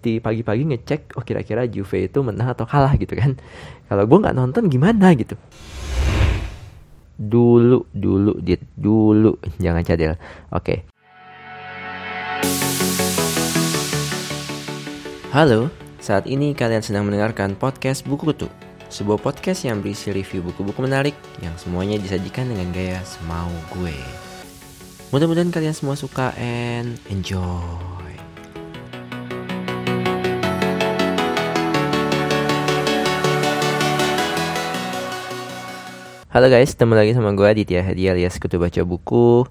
di pagi-pagi ngecek oh kira-kira Juve itu menang atau kalah gitu kan. Kalau gue nggak nonton gimana gitu. Dulu dulu dit dulu. Jangan cadel. Oke. Halo saat ini kalian sedang mendengarkan podcast buku kutu. Sebuah podcast yang berisi review buku-buku menarik yang semuanya disajikan dengan gaya semau gue. Mudah-mudahan kalian semua suka and enjoy Halo guys, ketemu lagi sama gue Aditya Hadi alias Kutu Baca Buku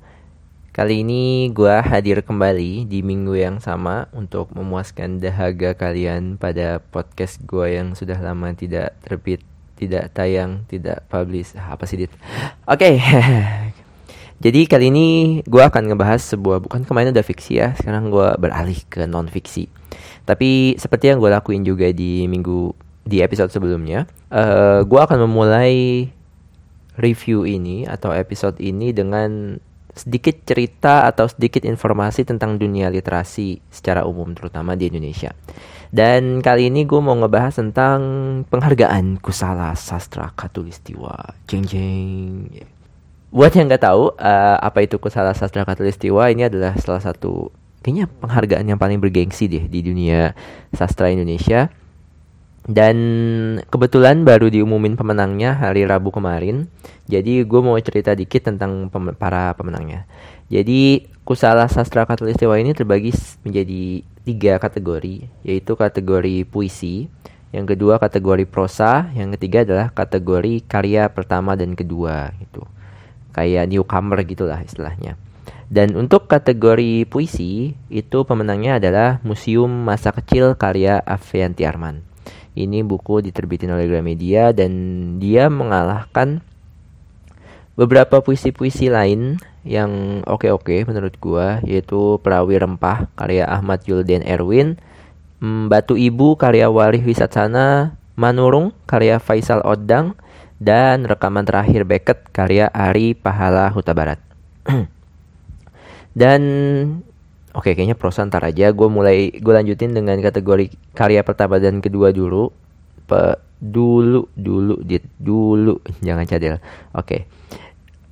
Kali ini gue hadir kembali di minggu yang sama Untuk memuaskan dahaga kalian pada podcast gue yang sudah lama tidak terbit Tidak tayang, tidak publish ah, Apa sih dit? Oke. Jadi kali ini gue akan ngebahas sebuah Bukan kemarin udah fiksi ya Sekarang gue beralih ke non fiksi Tapi seperti yang gue lakuin juga di minggu Di episode sebelumnya uh, eh, Gue akan memulai review ini atau episode ini dengan sedikit cerita atau sedikit informasi tentang dunia literasi secara umum terutama di Indonesia. Dan kali ini gue mau ngebahas tentang penghargaan Kusala Sastra Katulistiwa. Jeng jeng. Buat yang nggak tahu uh, apa itu Kusala Sastra Katulistiwa, ini adalah salah satu kayaknya penghargaan yang paling bergengsi deh di dunia sastra Indonesia dan kebetulan baru diumumin pemenangnya hari Rabu kemarin. Jadi gue mau cerita dikit tentang pem para pemenangnya. Jadi Kusala Sastra Katulistiwa ini terbagi menjadi tiga kategori, yaitu kategori puisi, yang kedua kategori prosa, yang ketiga adalah kategori karya pertama dan kedua gitu. Kayak newcomer gitulah istilahnya. Dan untuk kategori puisi, itu pemenangnya adalah Museum Masa Kecil karya Avianti Arman. Ini buku diterbitin oleh Gramedia dan dia mengalahkan beberapa puisi-puisi lain yang oke-oke menurut gua yaitu Perawi Rempah karya Ahmad Yulden Erwin, Batu Ibu karya Walih Wisatsana, Manurung karya Faisal Odang dan rekaman terakhir Beckett karya Ari Pahala Huta Barat. dan Oke, kayaknya prosa ntar aja. Gue mulai gue lanjutin dengan kategori karya pertama dan kedua dulu. Pe, dulu, dulu, dit, dulu. Jangan cadel. Oke.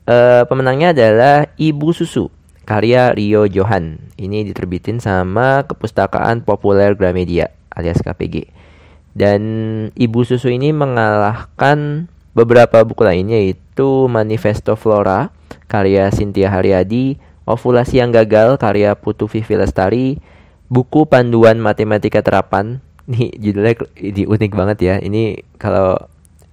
Uh, pemenangnya adalah Ibu Susu karya Rio Johan. Ini diterbitin sama Kepustakaan Populer Gramedia alias KPG. Dan Ibu Susu ini mengalahkan beberapa buku lainnya yaitu Manifesto Flora karya Cynthia Haryadi, Ovulasi yang gagal karya Putu Vivi Lestari, buku panduan matematika terapan. Nih judulnya ini unik banget ya. Ini kalau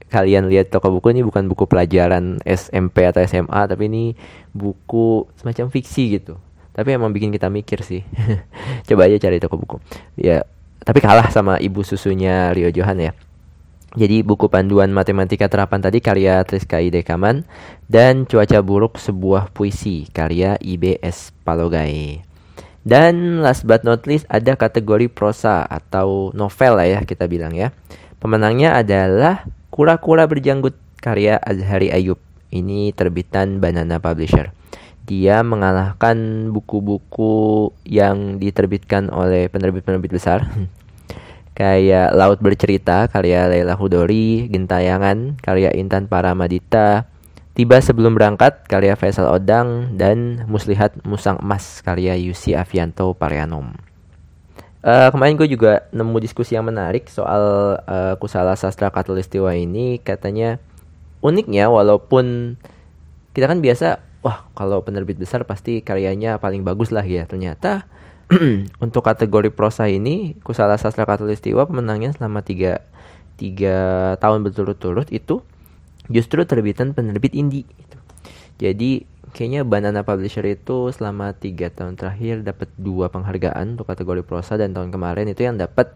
kalian lihat toko buku ini bukan buku pelajaran SMP atau SMA tapi ini buku semacam fiksi gitu. Tapi emang bikin kita mikir sih. Coba aja cari toko buku. Ya, tapi kalah sama ibu susunya Rio Johan ya. Jadi buku panduan matematika terapan tadi karya Triska Idekaman dan Cuaca Buruk sebuah puisi karya IBS Palogai. Dan last but not least ada kategori prosa atau novel lah ya kita bilang ya. Pemenangnya adalah Kura-kura berjanggut karya Azhari Ayub. Ini terbitan Banana Publisher. Dia mengalahkan buku-buku yang diterbitkan oleh penerbit-penerbit besar kayak Laut Bercerita karya Leila Hudori, Gentayangan karya Intan Paramadita, Tiba Sebelum Berangkat karya Faisal Odang dan Muslihat Musang Emas karya Yusi Avianto Parianom. Uh, kemarin gue juga nemu diskusi yang menarik soal uh, kusala sastra katulistiwa ini katanya uniknya walaupun kita kan biasa wah kalau penerbit besar pasti karyanya paling bagus lah ya ternyata untuk kategori prosa ini Kusala Sastra Katulistiwa pemenangnya selama tiga, tiga tahun berturut-turut itu justru terbitan penerbit indie gitu. Jadi kayaknya Banana Publisher itu selama tiga tahun terakhir dapat dua penghargaan untuk kategori prosa dan tahun kemarin itu yang dapat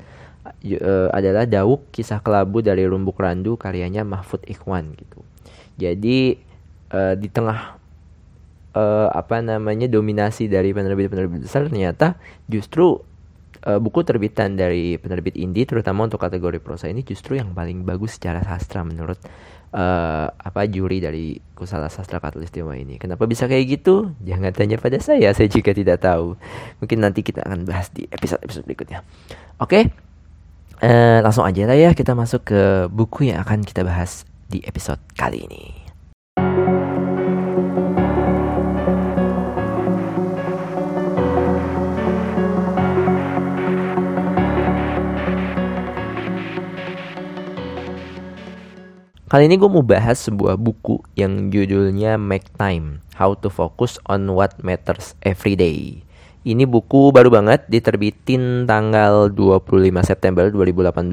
uh, adalah Dauk Kisah Kelabu dari Rumbuk Randu karyanya Mahfud Ikhwan gitu. Jadi uh, di tengah uh, apa namanya dominasi dari penerbit-penerbit besar ternyata justru uh, buku terbitan dari penerbit indie terutama untuk kategori prosa ini justru yang paling bagus secara sastra menurut uh, apa juri dari Kusala Sastra Katulistiwa ini. Kenapa bisa kayak gitu? Jangan tanya pada saya, saya juga tidak tahu. Mungkin nanti kita akan bahas di episode-episode berikutnya. Oke, okay? uh, langsung aja lah ya kita masuk ke buku yang akan kita bahas di episode kali ini. Kali ini gue mau bahas sebuah buku yang judulnya Make Time, How to Focus on What Matters Every Day. Ini buku baru banget, diterbitin tanggal 25 September 2018.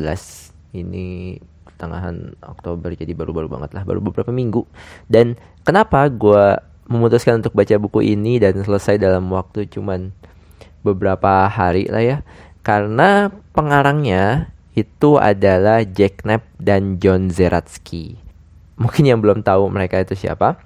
Ini pertengahan Oktober, jadi baru-baru banget lah, baru beberapa minggu. Dan kenapa gue memutuskan untuk baca buku ini dan selesai dalam waktu cuman beberapa hari lah ya. Karena pengarangnya itu adalah Jack Knapp dan John Zeratsky. Mungkin yang belum tahu mereka itu siapa.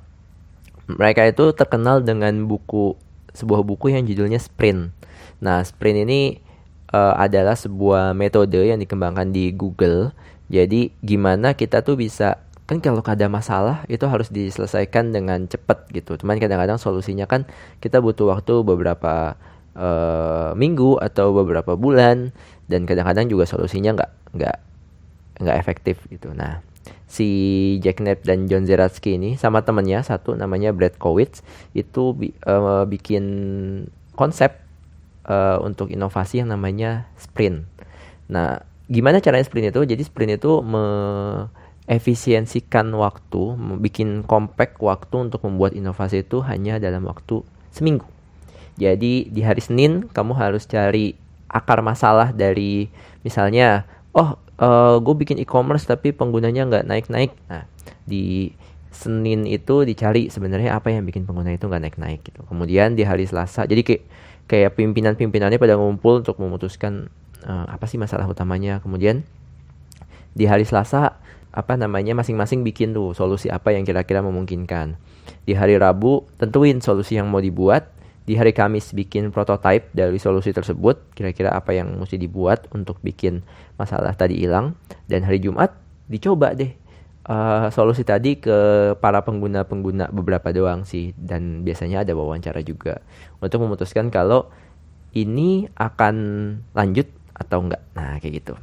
Mereka itu terkenal dengan buku sebuah buku yang judulnya Sprint. Nah, Sprint ini uh, adalah sebuah metode yang dikembangkan di Google. Jadi gimana kita tuh bisa kan kalau ada masalah itu harus diselesaikan dengan cepat gitu. Cuman kadang-kadang solusinya kan kita butuh waktu beberapa uh, minggu atau beberapa bulan dan kadang-kadang juga solusinya nggak nggak nggak efektif gitu. Nah, si Jack Knapp dan John Zeratsky ini sama temennya satu namanya Brad Kowitz itu bi uh, bikin konsep uh, untuk inovasi yang namanya sprint. Nah, gimana caranya sprint itu? Jadi sprint itu efisiensikan waktu, bikin compact waktu untuk membuat inovasi itu hanya dalam waktu seminggu. Jadi di hari Senin kamu harus cari akar masalah dari misalnya oh uh, eh, gue bikin e-commerce tapi penggunanya nggak naik-naik. Nah di Senin itu dicari sebenarnya apa yang bikin pengguna itu nggak naik-naik gitu. Kemudian di hari Selasa jadi kayak kayak pimpinan-pimpinannya pada ngumpul untuk memutuskan uh, apa sih masalah utamanya. Kemudian di hari Selasa apa namanya masing-masing bikin tuh solusi apa yang kira-kira memungkinkan. Di hari Rabu tentuin solusi yang mau dibuat di hari Kamis bikin prototype dari solusi tersebut, kira-kira apa yang mesti dibuat untuk bikin masalah tadi hilang. Dan hari Jumat dicoba deh uh, solusi tadi ke para pengguna-pengguna beberapa doang sih. Dan biasanya ada wawancara juga untuk memutuskan kalau ini akan lanjut atau enggak. Nah kayak gitu.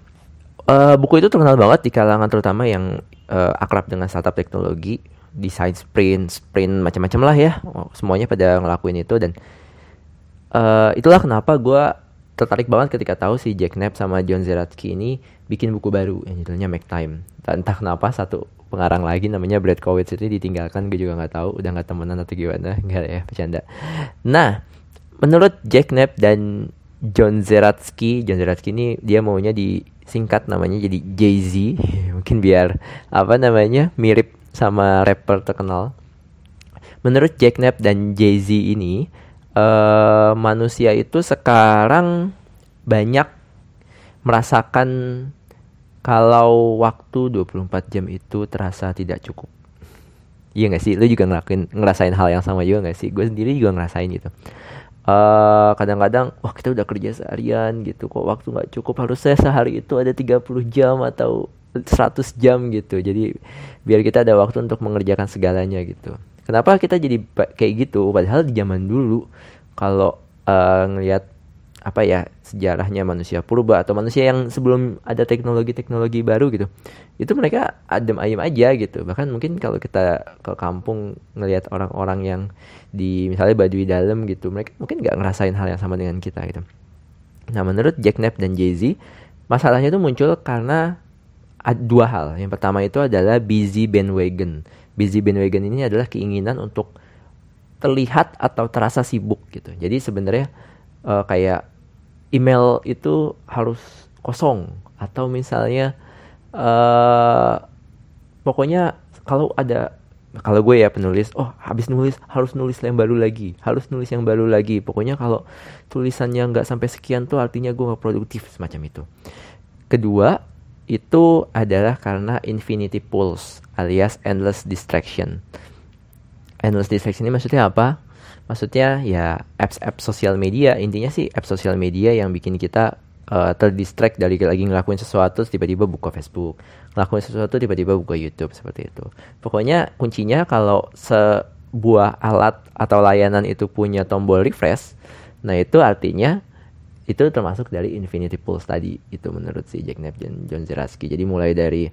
Uh, buku itu terkenal banget di kalangan terutama yang uh, akrab dengan startup teknologi desain sprint, sprint macam-macam lah ya. Semuanya pada ngelakuin itu dan uh, itulah kenapa gue tertarik banget ketika tahu si Jack Knapp sama John Zeratsky ini bikin buku baru yang judulnya Make Time. Dan entah kenapa satu pengarang lagi namanya Brad Kowitz ini ditinggalkan gue juga nggak tahu udah nggak temenan atau gimana nggak ya bercanda. Nah menurut Jack Knapp dan John Zeratsky, John Zeratsky ini dia maunya disingkat namanya jadi Jay Z mungkin biar apa namanya mirip sama rapper terkenal. Menurut Jack Knapp dan Jay-Z ini, uh, manusia itu sekarang banyak merasakan kalau waktu 24 jam itu terasa tidak cukup. Iya gak sih? Lu juga ngelakuin ngerasain hal yang sama juga gak sih? Gue sendiri juga ngerasain gitu. kadang kadang-kadang wah kita udah kerja seharian gitu kok waktu nggak cukup harusnya sehari itu ada 30 jam atau 100 jam gitu. Jadi biar kita ada waktu untuk mengerjakan segalanya gitu. Kenapa kita jadi kayak gitu? Padahal di zaman dulu kalau uh, ngelihat apa ya sejarahnya manusia purba atau manusia yang sebelum ada teknologi-teknologi baru gitu itu mereka adem ayem aja gitu. Bahkan mungkin kalau kita ke kampung ngelihat orang-orang yang di misalnya Baduy dalam gitu mereka mungkin nggak ngerasain hal yang sama dengan kita gitu. Nah menurut Jack Knapp dan Jay Z masalahnya itu muncul karena dua hal. Yang pertama itu adalah busy bandwagon. Busy bandwagon ini adalah keinginan untuk terlihat atau terasa sibuk gitu. Jadi sebenarnya uh, kayak email itu harus kosong atau misalnya uh, pokoknya kalau ada kalau gue ya penulis, oh habis nulis harus nulis yang baru lagi, harus nulis yang baru lagi. Pokoknya kalau tulisannya nggak sampai sekian tuh artinya gue nggak produktif semacam itu. Kedua, itu adalah karena infinity pools alias endless distraction. Endless distraction ini maksudnya apa? Maksudnya ya apps-apps sosial media, intinya sih apps sosial media yang bikin kita uh, terdistract dari lagi ngelakuin sesuatu tiba-tiba buka Facebook ngelakuin sesuatu tiba-tiba buka YouTube seperti itu pokoknya kuncinya kalau sebuah alat atau layanan itu punya tombol refresh nah itu artinya itu termasuk dari Infinity Pulse tadi itu menurut si Jack Knapp dan John Zeraski jadi mulai dari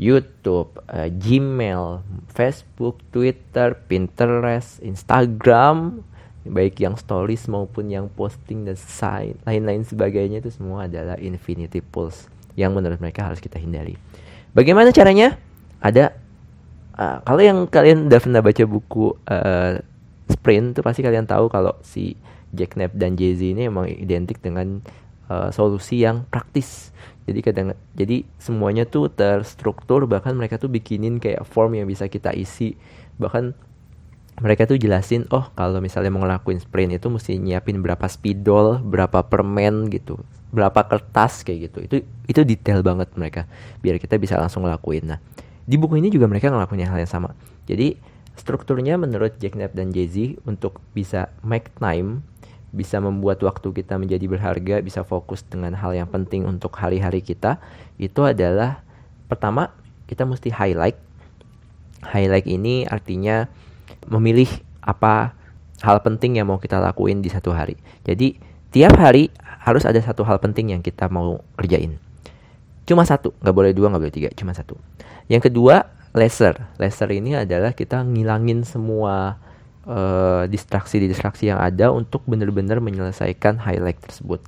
YouTube, uh, Gmail, Facebook, Twitter, Pinterest, Instagram baik yang stories maupun yang posting dan sign lain-lain sebagainya itu semua adalah Infinity Pulse yang menurut mereka harus kita hindari. Bagaimana caranya? Ada uh, kalau yang kalian udah pernah baca buku uh, Sprint tuh pasti kalian tahu kalau si Jack Knapp dan Jay Z ini emang identik dengan uh, solusi yang praktis. Jadi kadang jadi semuanya tuh terstruktur bahkan mereka tuh bikinin kayak form yang bisa kita isi bahkan mereka tuh jelasin oh kalau misalnya mau ngelakuin sprint itu mesti nyiapin berapa spidol, berapa permen gitu, berapa kertas kayak gitu. Itu itu detail banget mereka biar kita bisa langsung ngelakuin. Nah, di buku ini juga mereka ngelakuin hal yang sama. Jadi strukturnya menurut Jack Knapp dan Jay Z untuk bisa make time bisa membuat waktu kita menjadi berharga, bisa fokus dengan hal yang penting untuk hari-hari kita, itu adalah pertama kita mesti highlight. Highlight ini artinya memilih apa hal penting yang mau kita lakuin di satu hari. Jadi tiap hari harus ada satu hal penting yang kita mau kerjain. Cuma satu, nggak boleh dua, nggak boleh tiga, cuma satu. Yang kedua, laser. Laser ini adalah kita ngilangin semua uh, distraksi-distraksi yang ada untuk benar-benar menyelesaikan highlight tersebut.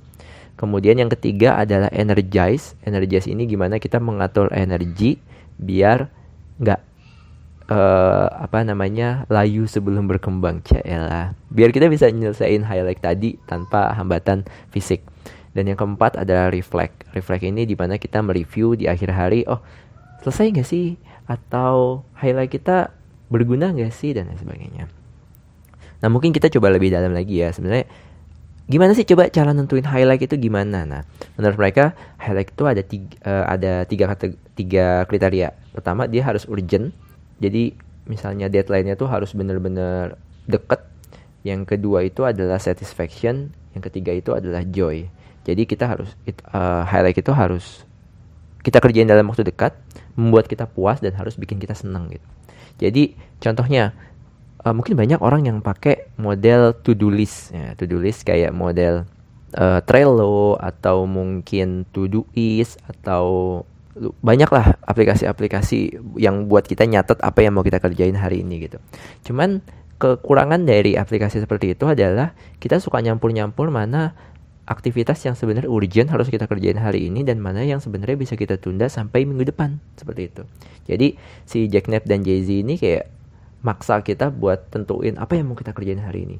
Kemudian yang ketiga adalah energize. Energize ini gimana kita mengatur energi biar nggak uh, apa namanya layu sebelum berkembang cila biar kita bisa nyelesain highlight tadi tanpa hambatan fisik. Dan yang keempat adalah reflect. Reflect ini di mana kita mereview di akhir hari oh selesai nggak sih? Atau highlight kita berguna nggak sih? dan lain sebagainya Nah mungkin kita coba lebih dalam lagi ya sebenarnya gimana sih coba cara nentuin highlight itu gimana? Nah menurut mereka highlight itu ada tiga, uh, ada tiga tiga kriteria. Pertama dia harus urgent, jadi misalnya deadline-nya tuh harus bener-bener deket. Yang kedua itu adalah satisfaction, yang ketiga itu adalah joy. Jadi kita harus uh, highlight itu harus kita kerjain dalam waktu dekat, membuat kita puas dan harus bikin kita senang gitu. Jadi contohnya uh, mungkin banyak orang yang pakai model to do list ya to do list kayak model uh, Trello atau mungkin to do is atau banyaklah aplikasi-aplikasi yang buat kita nyatet apa yang mau kita kerjain hari ini gitu. Cuman kekurangan dari aplikasi seperti itu adalah kita suka nyampur-nyampur mana aktivitas yang sebenarnya urgent harus kita kerjain hari ini dan mana yang sebenarnya bisa kita tunda sampai minggu depan seperti itu. Jadi si Jack Knapp dan Jay Z ini kayak maksa kita buat tentuin apa yang mau kita kerjain hari ini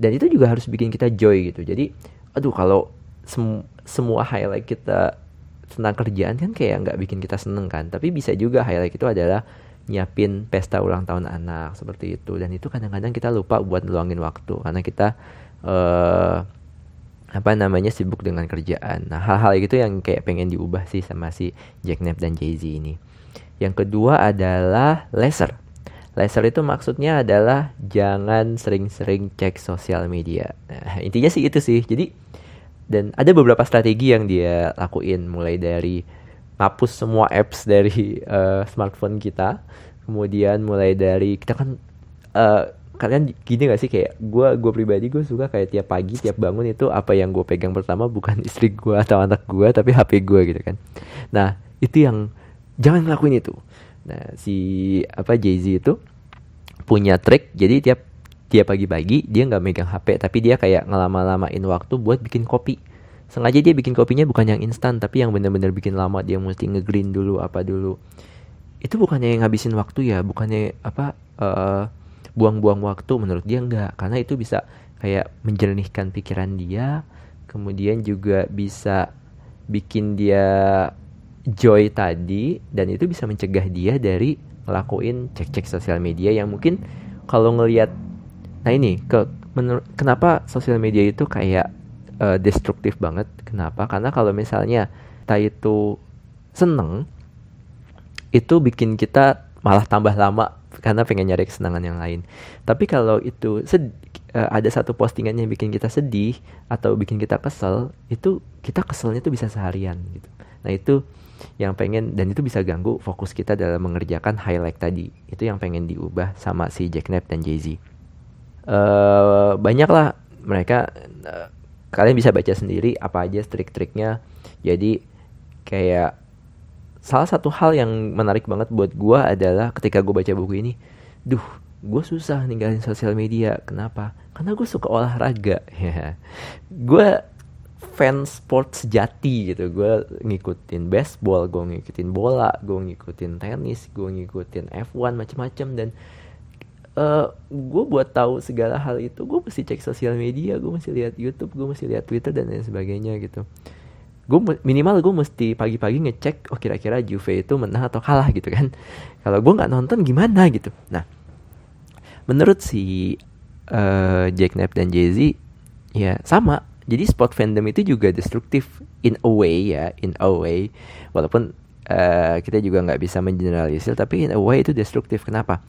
dan itu juga harus bikin kita joy gitu jadi aduh kalau sem semua highlight kita tentang kerjaan kan kayak nggak bikin kita seneng kan tapi bisa juga highlight itu adalah nyiapin pesta ulang tahun anak seperti itu dan itu kadang-kadang kita lupa buat luangin waktu karena kita uh, apa namanya sibuk dengan kerjaan. Nah hal-hal gitu yang kayak pengen diubah sih sama si Jack Knapp dan Jay Z ini. Yang kedua adalah laser. Laser itu maksudnya adalah jangan sering-sering cek sosial media. Nah, intinya sih itu sih. Jadi dan ada beberapa strategi yang dia lakuin mulai dari hapus semua apps dari uh, smartphone kita. Kemudian mulai dari kita kan uh, kalian gini gak sih kayak gue gue pribadi gue suka kayak tiap pagi tiap bangun itu apa yang gue pegang pertama bukan istri gue atau anak gue tapi HP gue gitu kan. Nah itu yang jangan ngelakuin itu Nah, si apa Jay-Z itu punya trik jadi tiap tiap pagi-pagi dia nggak megang HP tapi dia kayak ngelama-lamain waktu buat bikin kopi. Sengaja dia bikin kopinya bukan yang instan tapi yang bener-bener bikin lama. Dia mesti ngegreen dulu apa dulu. Itu bukannya yang ngabisin waktu ya, bukannya apa uh, buang-buang waktu? Menurut dia enggak karena itu bisa kayak menjernihkan pikiran dia kemudian juga bisa bikin dia joy tadi dan itu bisa mencegah dia dari ngelakuin cek-cek sosial media yang mungkin kalau ngelihat nah ini ke kenapa sosial media itu kayak uh, destruktif banget? Kenapa? Karena kalau misalnya kita itu seneng itu bikin kita malah tambah lama karena pengen nyari kesenangan yang lain. Tapi kalau itu uh, ada satu postingan yang bikin kita sedih atau bikin kita kesel itu kita keselnya tuh bisa seharian gitu nah itu yang pengen dan itu bisa ganggu fokus kita dalam mengerjakan highlight tadi. Itu yang pengen diubah sama si Jack Knapp dan Jay Z uh, banyak lah mereka uh, kalian bisa baca sendiri apa aja trik-triknya. Jadi kayak salah satu hal yang menarik banget buat gue adalah ketika gue baca buku ini duh gue susah ninggalin sosial media. Kenapa? Karena gue suka olahraga. Gue fans sport sejati gitu. Gue ngikutin baseball gue ngikutin bola gue ngikutin tenis gue ngikutin F1 macem-macem. Dan uh, gue buat tahu segala hal itu gue mesti cek sosial media gue mesti lihat YouTube gue mesti lihat Twitter dan lain sebagainya gitu. Gue minimal gue mesti pagi-pagi ngecek oh kira-kira Juve itu menang atau kalah gitu kan. Kalau gue nggak nonton gimana gitu. Nah menurut si uh, Jack Knapp dan Jay Z ya sama jadi sport fandom itu juga destruktif. In a way ya in a way. Walaupun uh, kita juga nggak bisa mengeneralisir tapi in a way itu destruktif. Kenapa?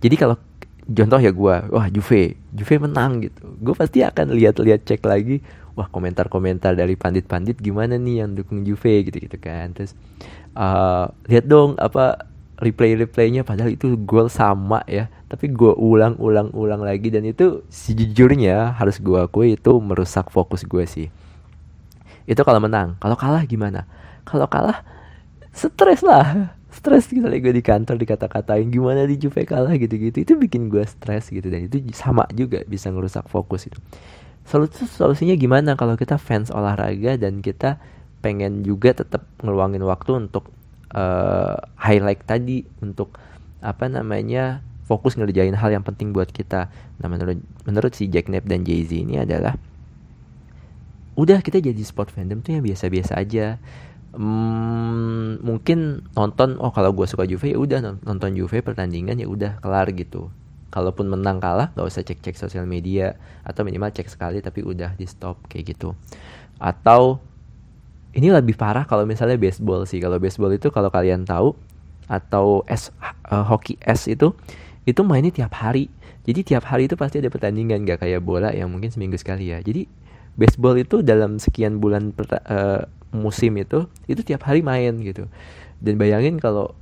Jadi kalau contoh ya gue wah Juve Juve menang gitu. Gue pasti akan lihat-lihat cek lagi. Wah komentar-komentar dari pandit-pandit gimana nih yang dukung Juve gitu-gitu kan. Terus uh, lihat dong apa replay-replaynya. Padahal itu gol sama ya tapi gue ulang-ulang-ulang lagi. Dan itu sejujurnya harus gue akui itu merusak fokus gue sih. Itu kalau menang. Kalau kalah gimana? Kalau kalah stres lah. Stres gitu gue di kantor dikata-katain gimana di Juve kalah? gitu-gitu. Itu bikin gue stres gitu. Dan itu sama juga bisa ngerusak fokus itu. Solusi solusinya gimana? Kalau kita fans olahraga dan kita pengen juga tetap ngeluangin waktu untuk uh, highlight tadi untuk apa namanya fokus ngerjain hal yang penting buat kita. Nah menurut menurut si Jack Knapp dan Jay Z ini adalah udah kita jadi sport fandom tuh yang biasa-biasa aja. Hmm, mungkin nonton oh kalau gue suka Juve ya udah nonton Juve pertandingan ya udah kelar gitu kalaupun menang kalah gak usah cek-cek sosial media atau minimal cek sekali tapi udah di stop kayak gitu atau ini lebih parah kalau misalnya baseball sih kalau baseball itu kalau kalian tahu atau es uh, hoki es itu itu mainnya tiap hari jadi tiap hari itu pasti ada pertandingan gak kayak bola yang mungkin seminggu sekali ya jadi baseball itu dalam sekian bulan uh, musim itu itu tiap hari main gitu dan bayangin kalau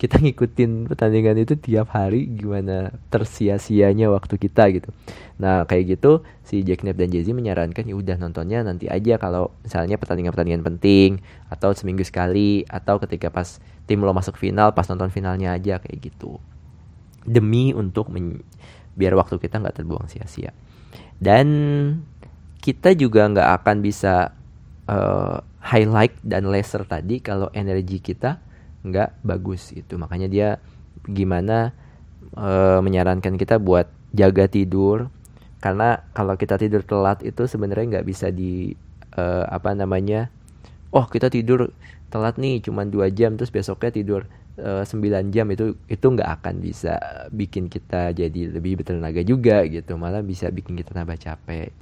kita ngikutin pertandingan itu tiap hari gimana tersia-sianya waktu kita gitu. Nah kayak gitu si Jack Knapp dan Jay Z menyarankan ya udah nontonnya nanti aja kalau misalnya pertandingan-pertandingan penting atau seminggu sekali atau ketika pas tim lo masuk final pas nonton finalnya aja kayak gitu. Demi untuk biar waktu kita nggak terbuang sia-sia. Dan kita juga nggak akan bisa uh, highlight dan laser tadi kalau energi kita nggak bagus itu. Makanya dia gimana e, menyarankan kita buat jaga tidur. Karena kalau kita tidur telat itu sebenarnya nggak bisa di e, apa namanya oh kita tidur telat nih cuma dua jam terus besoknya tidur e, 9 jam itu itu nggak akan bisa bikin kita jadi lebih bertenaga juga gitu. Malah bisa bikin kita tambah capek.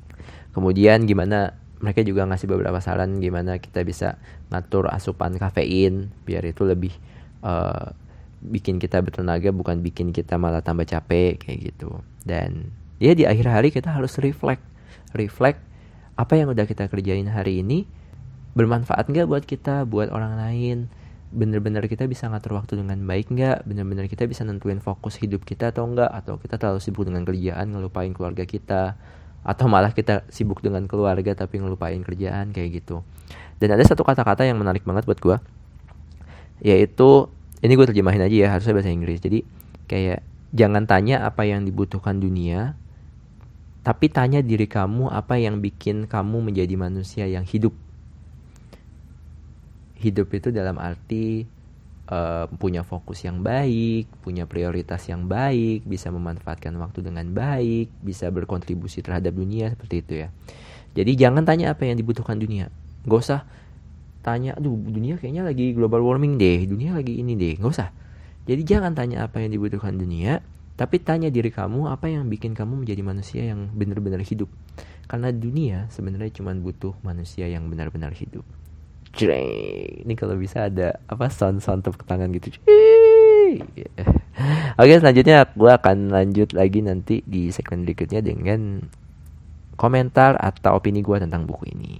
Kemudian gimana mereka juga ngasih beberapa saran gimana kita bisa ngatur asupan kafein biar itu lebih uh, bikin kita bertenaga bukan bikin kita malah tambah capek kayak gitu. Dan ya di akhir hari kita harus reflect reflect apa yang udah kita kerjain hari ini bermanfaat nggak buat kita buat orang lain bener-bener kita bisa ngatur waktu dengan baik nggak? Bener-bener kita bisa nentuin fokus hidup kita atau enggak atau kita terlalu sibuk dengan kerjaan ngelupain keluarga kita? Atau malah kita sibuk dengan keluarga tapi ngelupain kerjaan? Kayak gitu. Dan ada satu kata-kata yang menarik banget buat gue yaitu ini gue terjemahin aja ya harusnya bahasa Inggris. Jadi kayak jangan tanya apa yang dibutuhkan dunia tapi tanya diri kamu apa yang bikin kamu menjadi manusia yang hidup hidup itu dalam arti uh, punya fokus yang baik, punya prioritas yang baik, bisa memanfaatkan waktu dengan baik, bisa berkontribusi terhadap dunia seperti itu ya. Jadi jangan tanya apa yang dibutuhkan dunia. Gak usah tanya, aduh dunia kayaknya lagi global warming deh, dunia lagi ini deh, gak usah. Jadi jangan tanya apa yang dibutuhkan dunia, tapi tanya diri kamu apa yang bikin kamu menjadi manusia yang benar-benar hidup. Karena dunia sebenarnya cuma butuh manusia yang benar-benar hidup. Jreng. Ini kalau bisa ada apa sound sound tepuk tangan gitu. Oke selanjutnya gue akan lanjut lagi nanti di segmen berikutnya dengan komentar atau opini gue tentang buku ini.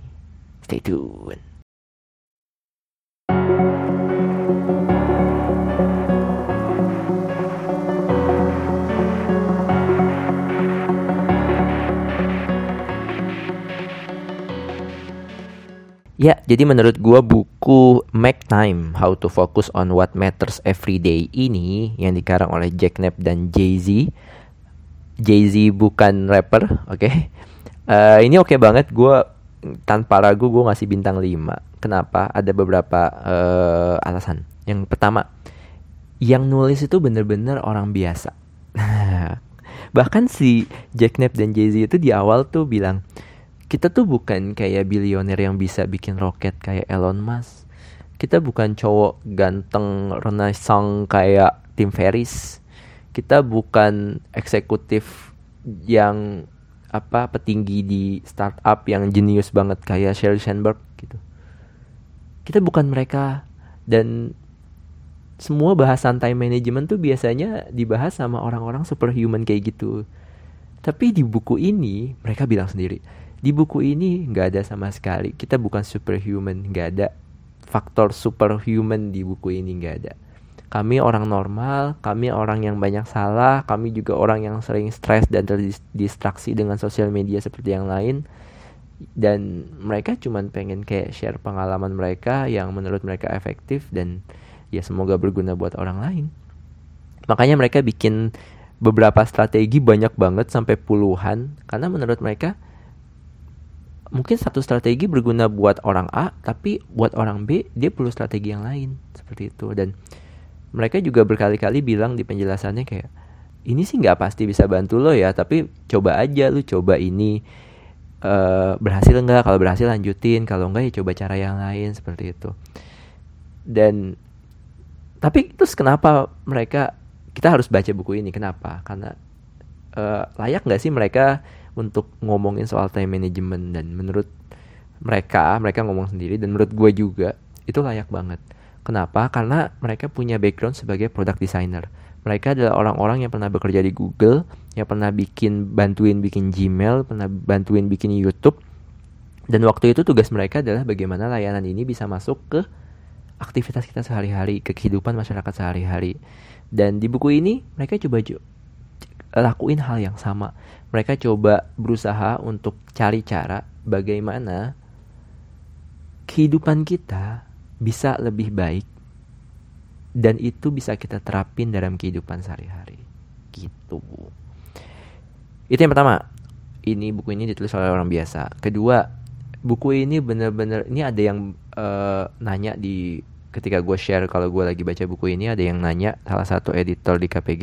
Stay tune. Ya, jadi menurut gua buku Make Time How to Focus on What Matters Every Day ini yang dikarang oleh Jack Knapp dan Jay-Z. Jay-Z bukan rapper, oke. Okay? Uh, eh, ini oke okay banget gua tanpa ragu gua ngasih bintang 5. Kenapa? Ada beberapa uh, alasan. Yang pertama, yang nulis itu bener-bener orang biasa. Bahkan si Jack Knapp dan Jay-Z itu di awal tuh bilang, kita tuh bukan kayak bilioner yang bisa bikin roket kayak Elon Musk. Kita bukan cowok ganteng renaissance kayak Tim Ferris. Kita bukan eksekutif yang apa petinggi di startup yang jenius banget kayak Sheryl Sandberg gitu. Kita bukan mereka dan semua bahasan time management tuh biasanya dibahas sama orang-orang superhuman kayak gitu. Tapi di buku ini mereka bilang sendiri, di buku ini nggak ada sama sekali. Kita bukan superhuman nggak ada. Faktor superhuman di buku ini nggak ada. Kami orang normal kami orang yang banyak salah kami juga orang yang sering stres dan terdistraksi dengan sosial media seperti yang lain. Dan mereka cuma pengen kayak share pengalaman mereka yang menurut mereka efektif dan ya semoga berguna buat orang lain. Makanya mereka bikin beberapa strategi banyak banget sampai puluhan. Karena menurut mereka mungkin satu strategi berguna buat orang A tapi buat orang B dia perlu strategi yang lain. Seperti itu. Dan mereka juga berkali-kali bilang di penjelasannya kayak ini sih nggak pasti bisa bantu lo ya tapi coba aja lu coba ini uh, berhasil nggak? Kalau berhasil lanjutin. Kalau enggak ya coba cara yang lain. Seperti itu. Dan tapi terus kenapa mereka kita harus baca buku ini? Kenapa? Karena uh, layak nggak sih mereka untuk ngomongin soal time management. Dan menurut mereka mereka ngomong sendiri dan menurut gue juga itu layak banget. Kenapa? Karena mereka punya background sebagai product designer. Mereka adalah orang-orang yang pernah bekerja di Google yang pernah bikin bantuin bikin Gmail pernah bantuin bikin YouTube. Dan waktu itu tugas mereka adalah bagaimana layanan ini bisa masuk ke aktivitas kita sehari-hari ke kehidupan masyarakat sehari-hari. Dan di buku ini mereka coba lakuin hal yang sama. Mereka coba berusaha untuk cari cara bagaimana kehidupan kita bisa lebih baik dan itu bisa kita terapin dalam kehidupan sehari-hari. Gitu. Itu yang pertama. Ini buku ini ditulis oleh orang biasa. Kedua, buku ini bener-bener ini ada yang uh, nanya di ketika gue share kalau gue lagi baca buku ini ada yang nanya salah satu editor di KPG.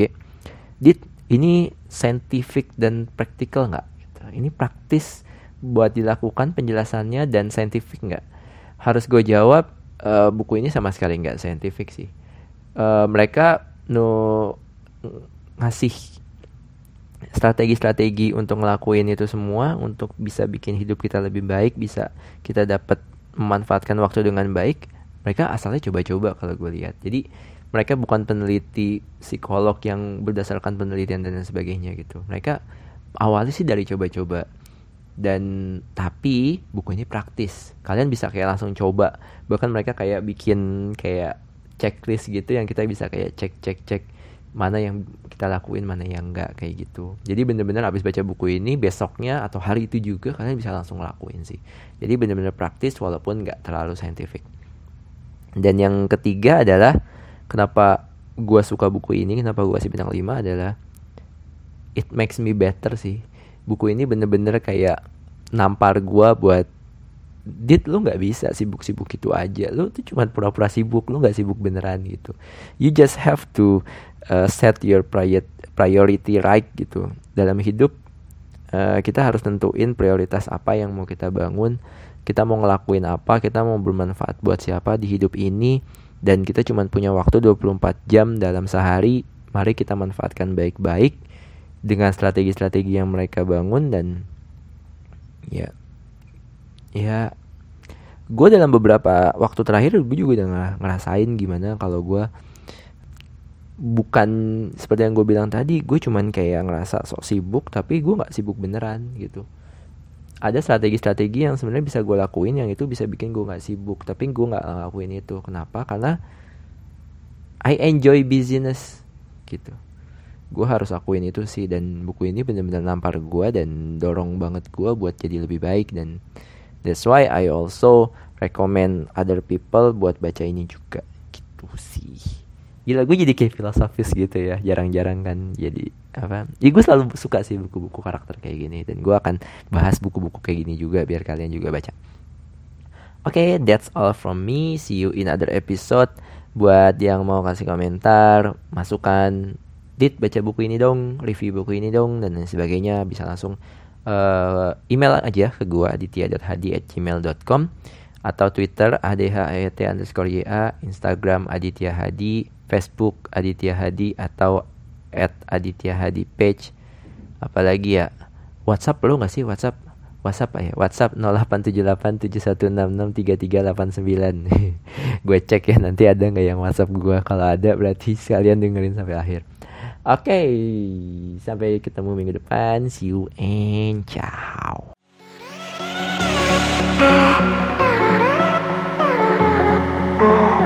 Dit, ini scientific dan praktikal nggak? Gitu. Ini praktis buat dilakukan penjelasannya dan scientific nggak? Harus gue jawab uh, buku ini sama sekali nggak scientific sih. Uh, mereka no ngasih strategi-strategi untuk ngelakuin itu semua untuk bisa bikin hidup kita lebih baik, bisa kita dapat memanfaatkan waktu dengan baik. Mereka asalnya coba-coba kalau gue lihat. Jadi mereka bukan peneliti psikolog yang berdasarkan penelitian dan sebagainya gitu. Mereka awalnya sih dari coba-coba. Dan tapi buku ini praktis. Kalian bisa kayak langsung coba. Bahkan mereka kayak bikin kayak checklist gitu yang kita bisa kayak cek cek cek mana yang kita lakuin mana yang enggak kayak gitu. Jadi bener-bener abis baca buku ini besoknya atau hari itu juga kalian bisa langsung lakuin sih. Jadi bener-bener praktis walaupun nggak terlalu saintifik dan yang ketiga adalah kenapa gue suka buku ini kenapa gue kasih bintang 5 adalah it makes me better sih. Buku ini bener-bener kayak nampar gue buat dit lu nggak bisa sibuk-sibuk itu aja. Lu tuh cuma pura-pura sibuk lu nggak sibuk beneran gitu. You just have to uh, set your priority right gitu. Dalam hidup uh, kita harus tentuin prioritas apa yang mau kita bangun kita mau ngelakuin apa kita mau bermanfaat buat siapa di hidup ini dan kita cuma punya waktu 24 jam dalam sehari. Mari kita manfaatkan baik-baik dengan strategi-strategi yang mereka bangun dan ya ya gue dalam beberapa waktu terakhir gue juga udah ngerasain gimana kalau gue bukan seperti yang gue bilang tadi gue cuman kayak ngerasa sok sibuk tapi gue nggak sibuk beneran gitu ada strategi-strategi yang sebenarnya bisa gue lakuin yang itu bisa bikin gue nggak sibuk. Tapi gue nggak lakuin itu. Kenapa? Karena I enjoy business gitu. Gue harus lakuin itu sih. Dan buku ini benar-benar nampar gue dan dorong banget gue buat jadi lebih baik. Dan that's why I also recommend other people buat baca ini juga gitu sih gila gue jadi kayak filosofis gitu ya. Jarang-jarang kan jadi apa ya gue selalu suka sih buku-buku karakter kayak gini. Dan gue akan bahas buku-buku kayak gini juga biar kalian juga baca. Oke okay, that's all from me. See you in other episode. Buat yang mau kasih komentar masukan dit baca buku ini dong review buku ini dong dan lain sebagainya bisa langsung uh, email aja ke gue aditya.hadi@gmail.com atau Twitter adhat underscore Instagram aditya hadi Facebook Aditya Hadi atau at Aditya Hadi page. Apalagi ya? WhatsApp lo nggak sih WhatsApp? WhatsApp ya? WhatsApp 087871663389 gue cek ya nanti ada nggak yang WhatsApp gue kalau ada berarti sekalian dengerin sampai akhir. Oke okay, sampai ketemu minggu depan. See you and ciao. Oh